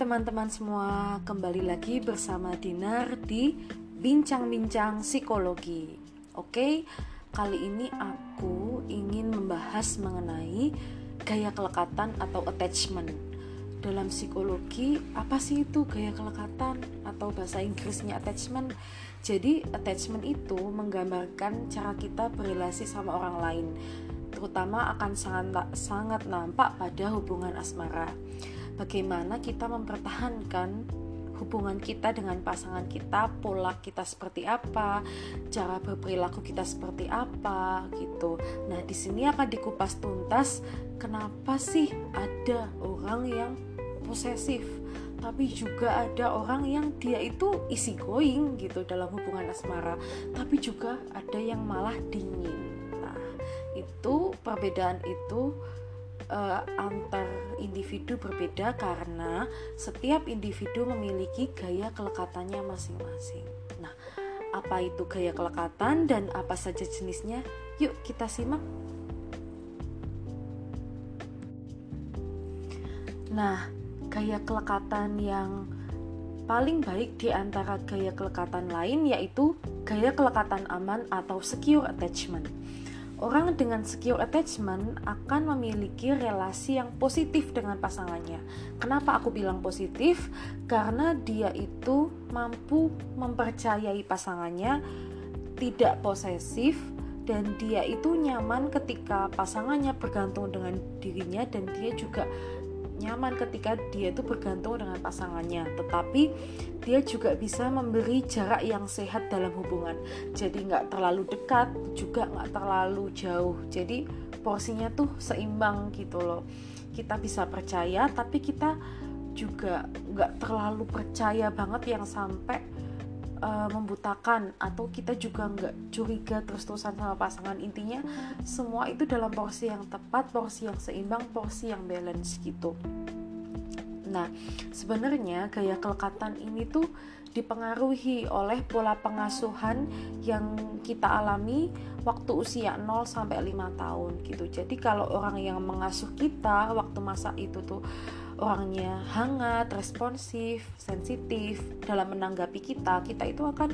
teman-teman semua, kembali lagi bersama Dinar di Bincang-Bincang Psikologi. Oke, kali ini aku ingin membahas mengenai gaya kelekatan atau attachment. Dalam psikologi, apa sih itu gaya kelekatan atau bahasa Inggrisnya attachment? Jadi, attachment itu menggambarkan cara kita berrelasi sama orang lain terutama akan sangat sangat nampak pada hubungan asmara bagaimana kita mempertahankan hubungan kita dengan pasangan kita, pola kita seperti apa, cara berperilaku kita seperti apa gitu. Nah, di sini akan dikupas tuntas kenapa sih ada orang yang posesif, tapi juga ada orang yang dia itu easy going gitu dalam hubungan asmara, tapi juga ada yang malah dingin. Nah, itu perbedaan itu uh, antar individu berbeda karena setiap individu memiliki gaya kelekatannya masing-masing. Nah, apa itu gaya kelekatan dan apa saja jenisnya? Yuk kita simak. Nah, gaya kelekatan yang paling baik di antara gaya kelekatan lain yaitu gaya kelekatan aman atau secure attachment. Orang dengan secure attachment akan memiliki relasi yang positif dengan pasangannya. Kenapa aku bilang positif? Karena dia itu mampu mempercayai pasangannya, tidak posesif, dan dia itu nyaman ketika pasangannya bergantung dengan dirinya, dan dia juga nyaman ketika dia itu bergantung dengan pasangannya. Tetapi dia juga bisa memberi jarak yang sehat dalam hubungan. Jadi nggak terlalu dekat juga nggak terlalu jauh. Jadi porsinya tuh seimbang gitu loh. Kita bisa percaya tapi kita juga nggak terlalu percaya banget yang sampai uh, membutakan atau kita juga nggak curiga terus-terusan sama pasangan. Intinya semua itu dalam porsi yang tepat porsi yang seimbang porsi yang balance gitu nah sebenarnya gaya kelekatan ini tuh dipengaruhi oleh pola pengasuhan yang kita alami waktu usia 0 sampai 5 tahun gitu. Jadi kalau orang yang mengasuh kita waktu masa itu tuh orangnya hangat, responsif, sensitif dalam menanggapi kita, kita itu akan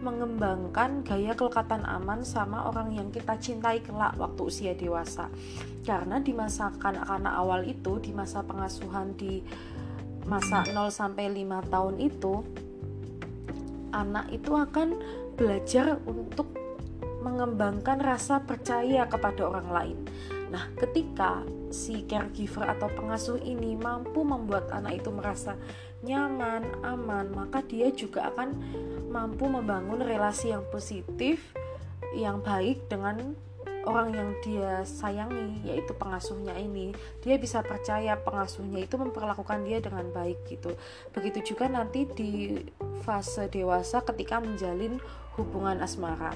mengembangkan gaya kelekatan aman sama orang yang kita cintai kelak waktu usia dewasa. Karena di masa kanak-kanak awal itu, di masa pengasuhan di masa 0 sampai 5 tahun itu, anak itu akan belajar untuk mengembangkan rasa percaya kepada orang lain. Nah, ketika si caregiver atau pengasuh ini mampu membuat anak itu merasa nyaman, aman, maka dia juga akan mampu membangun relasi yang positif, yang baik dengan orang yang dia sayangi yaitu pengasuhnya ini dia bisa percaya pengasuhnya itu memperlakukan dia dengan baik gitu begitu juga nanti di fase dewasa ketika menjalin hubungan asmara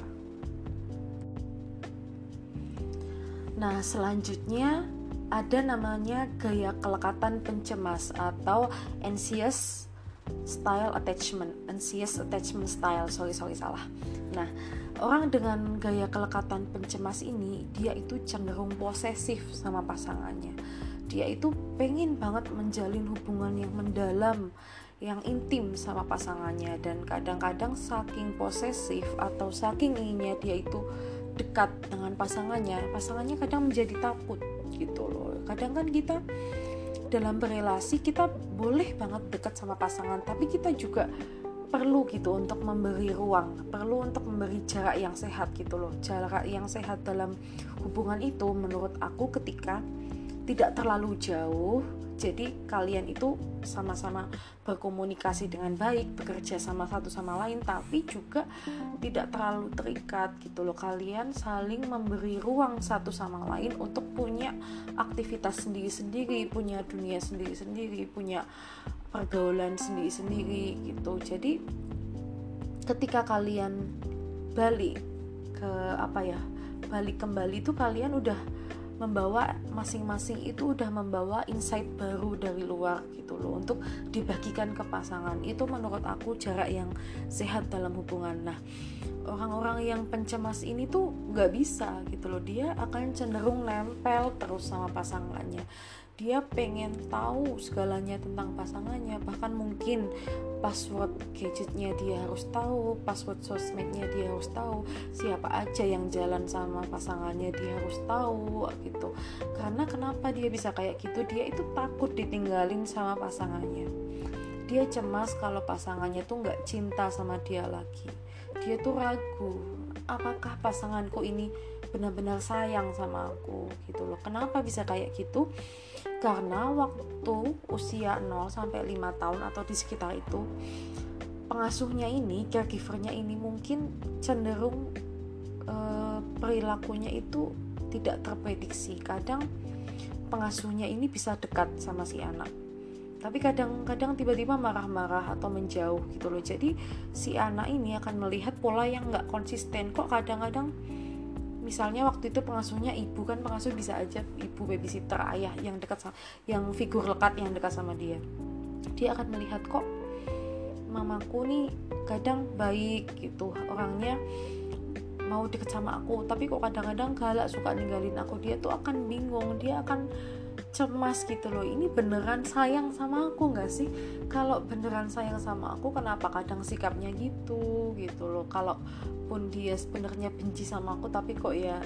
Nah, selanjutnya ada namanya gaya kelekatan pencemas atau anxious style attachment, anxious attachment style. Sorry, sorry salah. Nah, orang dengan gaya kelekatan pencemas ini dia itu cenderung posesif sama pasangannya. Dia itu pengen banget menjalin hubungan yang mendalam, yang intim sama pasangannya dan kadang-kadang saking posesif atau saking inginnya dia itu dekat dengan pasangannya pasangannya kadang menjadi takut gitu loh kadang kan kita dalam berelasi kita boleh banget dekat sama pasangan tapi kita juga perlu gitu untuk memberi ruang perlu untuk memberi jarak yang sehat gitu loh. Jarak yang sehat dalam hubungan itu menurut aku ketika tidak terlalu jauh jadi kalian itu sama-sama berkomunikasi dengan baik bekerja sama satu sama lain tapi juga tidak terlalu terikat gitu loh. Kalian saling memberi ruang satu sama lain untuk punya aktivitas sendiri-sendiri punya dunia sendiri-sendiri punya pergaulan sendiri-sendiri gitu. Jadi ketika kalian balik ke apa ya balik kembali itu kalian udah membawa masing-masing itu udah membawa insight baru dari luar gitu loh. Untuk dibagikan ke pasangan. Itu menurut aku jarak yang sehat dalam hubungan. Nah orang-orang yang pencemas ini tuh nggak bisa gitu loh. Dia akan cenderung nempel terus sama pasangannya dia pengen tahu segalanya tentang pasangannya. Bahkan mungkin password gadgetnya dia harus tahu password sosmednya dia harus tahu siapa aja yang jalan sama pasangannya dia harus tahu gitu. Karena kenapa dia bisa kayak gitu? Dia itu takut ditinggalin sama pasangannya. Dia cemas kalau pasangannya tuh nggak cinta sama dia lagi. Dia tuh ragu apakah pasanganku ini benar-benar sayang sama aku gitu loh. Kenapa bisa kayak gitu? Karena waktu usia 0 sampai 5 tahun atau di sekitar itu pengasuhnya ini caregivernya ini mungkin cenderung e, perilakunya itu tidak terprediksi. Kadang pengasuhnya ini bisa dekat sama si anak tapi kadang-kadang tiba-tiba marah-marah atau menjauh gitu loh. Jadi si anak ini akan melihat pola yang nggak konsisten. Kok kadang-kadang misalnya waktu itu pengasuhnya ibu kan pengasuh bisa aja ibu babysitter ayah yang dekat sama yang figur lekat yang dekat sama dia. Dia akan melihat kok mamaku nih kadang baik gitu orangnya mau deket sama aku tapi kok kadang-kadang galak suka ninggalin aku. Dia tuh akan bingung dia akan cemas gitu loh. Ini beneran sayang sama aku nggak sih? Kalau beneran sayang sama aku kenapa kadang sikapnya gitu gitu loh. Kalau pun dia sebenarnya benci sama aku tapi kok ya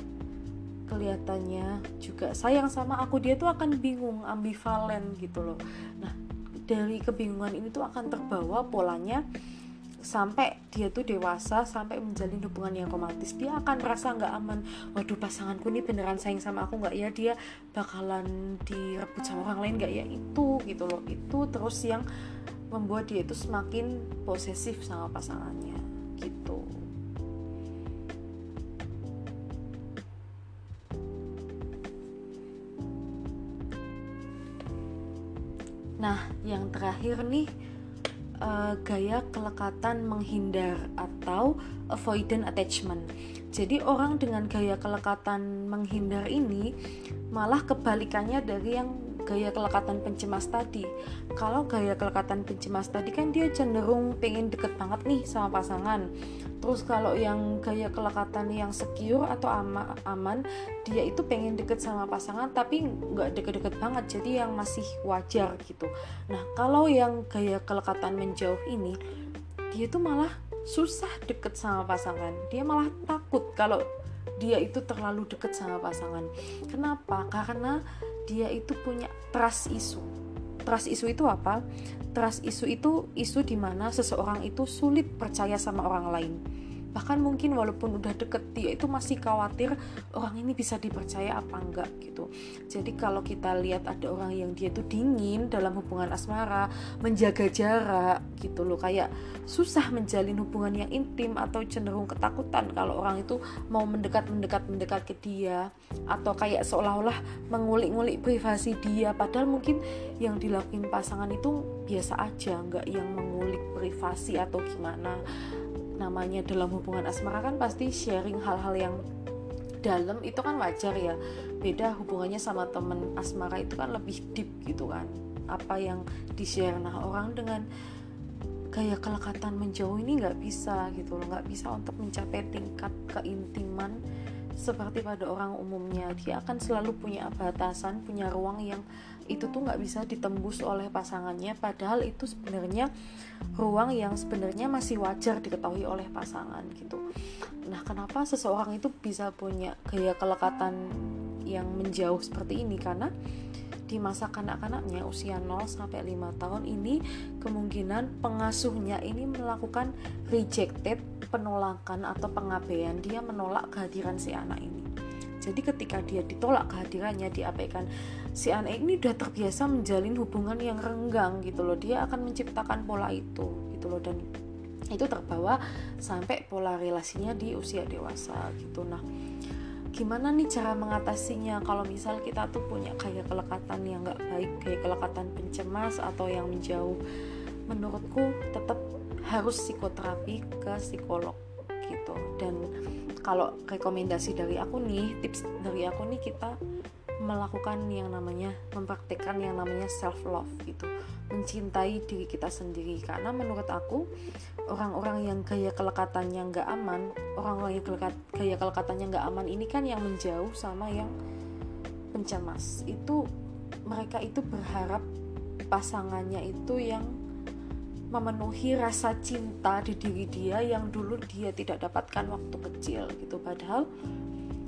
kelihatannya juga sayang sama aku dia tuh akan bingung ambivalen gitu loh. Nah dari kebingungan ini tuh akan terbawa polanya sampai dia tuh dewasa sampai menjalin hubungan yang romantis dia akan merasa nggak aman. Waduh pasanganku ini beneran sayang sama aku nggak ya? Dia bakalan direbut sama orang lain nggak ya? Itu gitu loh. Itu terus yang membuat dia itu semakin posesif sama pasangannya gitu. Nah, yang terakhir nih uh, gaya kelekatan menghindar atau avoidant attachment. Jadi orang dengan gaya kelekatan menghindar ini malah kebalikannya dari yang gaya kelekatan pencemas tadi. Kalau gaya kelekatan pencemas tadi kan dia cenderung pengen deket banget nih sama pasangan. Terus kalau yang gaya kelekatan yang secure atau ama, aman, dia itu pengen deket sama pasangan tapi nggak deket-deket banget, jadi yang masih wajar gitu. Nah kalau yang gaya kelekatan menjauh ini, dia itu malah susah deket sama pasangan. Dia malah takut kalau dia itu terlalu deket sama pasangan. Kenapa? Karena dia itu punya trust isu. Trust isu itu apa? Trust isu itu isu di mana seseorang itu sulit percaya sama orang lain bahkan mungkin walaupun udah deket dia itu masih khawatir orang ini bisa dipercaya apa enggak gitu. Jadi kalau kita lihat ada orang yang dia itu dingin dalam hubungan asmara menjaga jarak gitu loh. Kayak susah menjalin hubungan yang intim atau cenderung ketakutan kalau orang itu mau mendekat mendekat mendekat ke dia. Atau kayak seolah-olah mengulik-ngulik privasi dia. Padahal mungkin yang dilakuin pasangan itu biasa aja nggak yang mengulik privasi atau gimana namanya dalam hubungan asmara kan pasti sharing hal-hal yang dalam itu kan wajar ya. Beda hubungannya sama temen asmara itu kan lebih deep gitu kan. Apa yang di share nah orang dengan gaya kelekatan menjauh ini nggak bisa gitu loh. Nggak bisa untuk mencapai tingkat keintiman seperti pada orang umumnya. Dia akan selalu punya batasan punya ruang yang itu tuh nggak bisa ditembus oleh pasangannya padahal itu sebenarnya ruang yang sebenarnya masih wajar diketahui oleh pasangan gitu. Nah kenapa seseorang itu bisa punya gaya kelekatan yang menjauh seperti ini? Karena di masa kanak-kanaknya usia 0 sampai 5 tahun ini kemungkinan pengasuhnya ini melakukan rejected penolakan atau pengabaian dia menolak kehadiran si anak ini jadi ketika dia ditolak kehadirannya diabaikan si anak ini udah terbiasa menjalin hubungan yang renggang gitu loh. Dia akan menciptakan pola itu gitu loh. Dan itu terbawa sampai pola relasinya di usia dewasa gitu. Nah gimana nih cara mengatasinya? Kalau misal kita tuh punya kayak kelekatan yang nggak baik kayak kelekatan pencemas atau yang menjauh menurutku tetap harus psikoterapi ke psikolog gitu. Dan kalau rekomendasi dari aku nih tips dari aku nih kita melakukan yang namanya mempraktekkan yang namanya self love gitu. Mencintai diri kita sendiri. Karena menurut aku orang-orang yang gaya kelekatannya nggak aman orang-orang yang kelekat, gaya kelekatannya nggak aman ini kan yang menjauh sama yang pencemas. Itu mereka itu berharap pasangannya itu yang memenuhi rasa cinta di diri dia yang dulu dia tidak dapatkan waktu kecil gitu. Padahal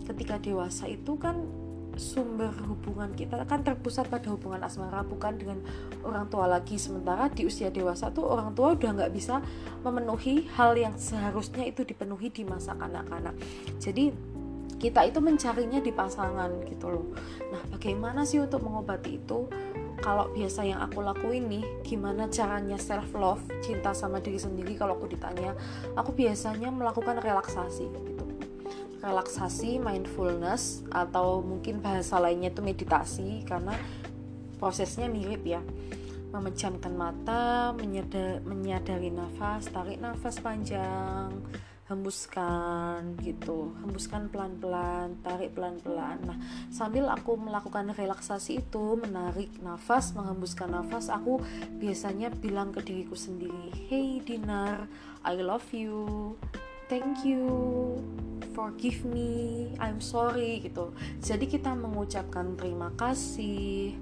ketika dewasa itu kan sumber hubungan kita kan terpusat pada hubungan asmara bukan dengan orang tua lagi. Sementara di usia dewasa tuh orang tua udah nggak bisa memenuhi hal yang seharusnya itu dipenuhi di masa kanak-kanak. Jadi kita itu mencarinya di pasangan gitu loh. Nah bagaimana sih untuk mengobati itu kalau biasa yang aku lakuin nih gimana caranya self love cinta sama diri sendiri kalau aku ditanya aku biasanya melakukan relaksasi gitu. Relaksasi mindfulness atau mungkin bahasa lainnya itu meditasi karena prosesnya mirip ya. Memejamkan mata menyadari, menyadari nafas tarik nafas panjang hembuskan gitu. Hembuskan pelan-pelan tarik pelan-pelan. Nah sambil aku melakukan relaksasi itu menarik nafas menghembuskan nafas aku biasanya bilang ke diriku sendiri hey Dinar I love you. Thank you. Forgive me. I'm sorry gitu. Jadi kita mengucapkan terima kasih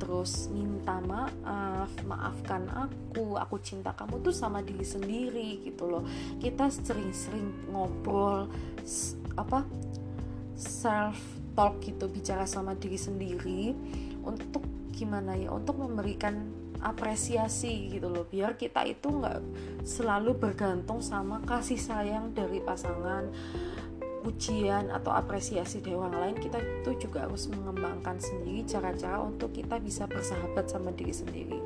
terus minta maaf maafkan aku aku cinta kamu tuh sama diri sendiri gitu loh. Kita sering-sering ngobrol apa self talk gitu bicara sama diri sendiri untuk gimana ya untuk memberikan apresiasi gitu loh. Biar kita itu nggak selalu bergantung sama kasih sayang dari pasangan pujian atau apresiasi dari orang lain kita itu juga harus mengembangkan sendiri cara-cara untuk kita bisa bersahabat sama diri sendiri.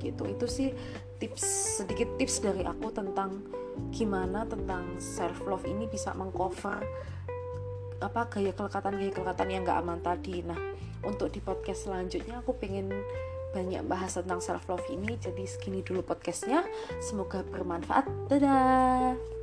Gitu. Itu sih tips sedikit tips dari aku tentang gimana tentang self love ini bisa mengcover apa gaya kelekatan gaya kelekatan yang gak aman tadi. Nah untuk di podcast selanjutnya aku pengen banyak bahas tentang self love ini. Jadi segini dulu podcastnya. Semoga bermanfaat. Dadah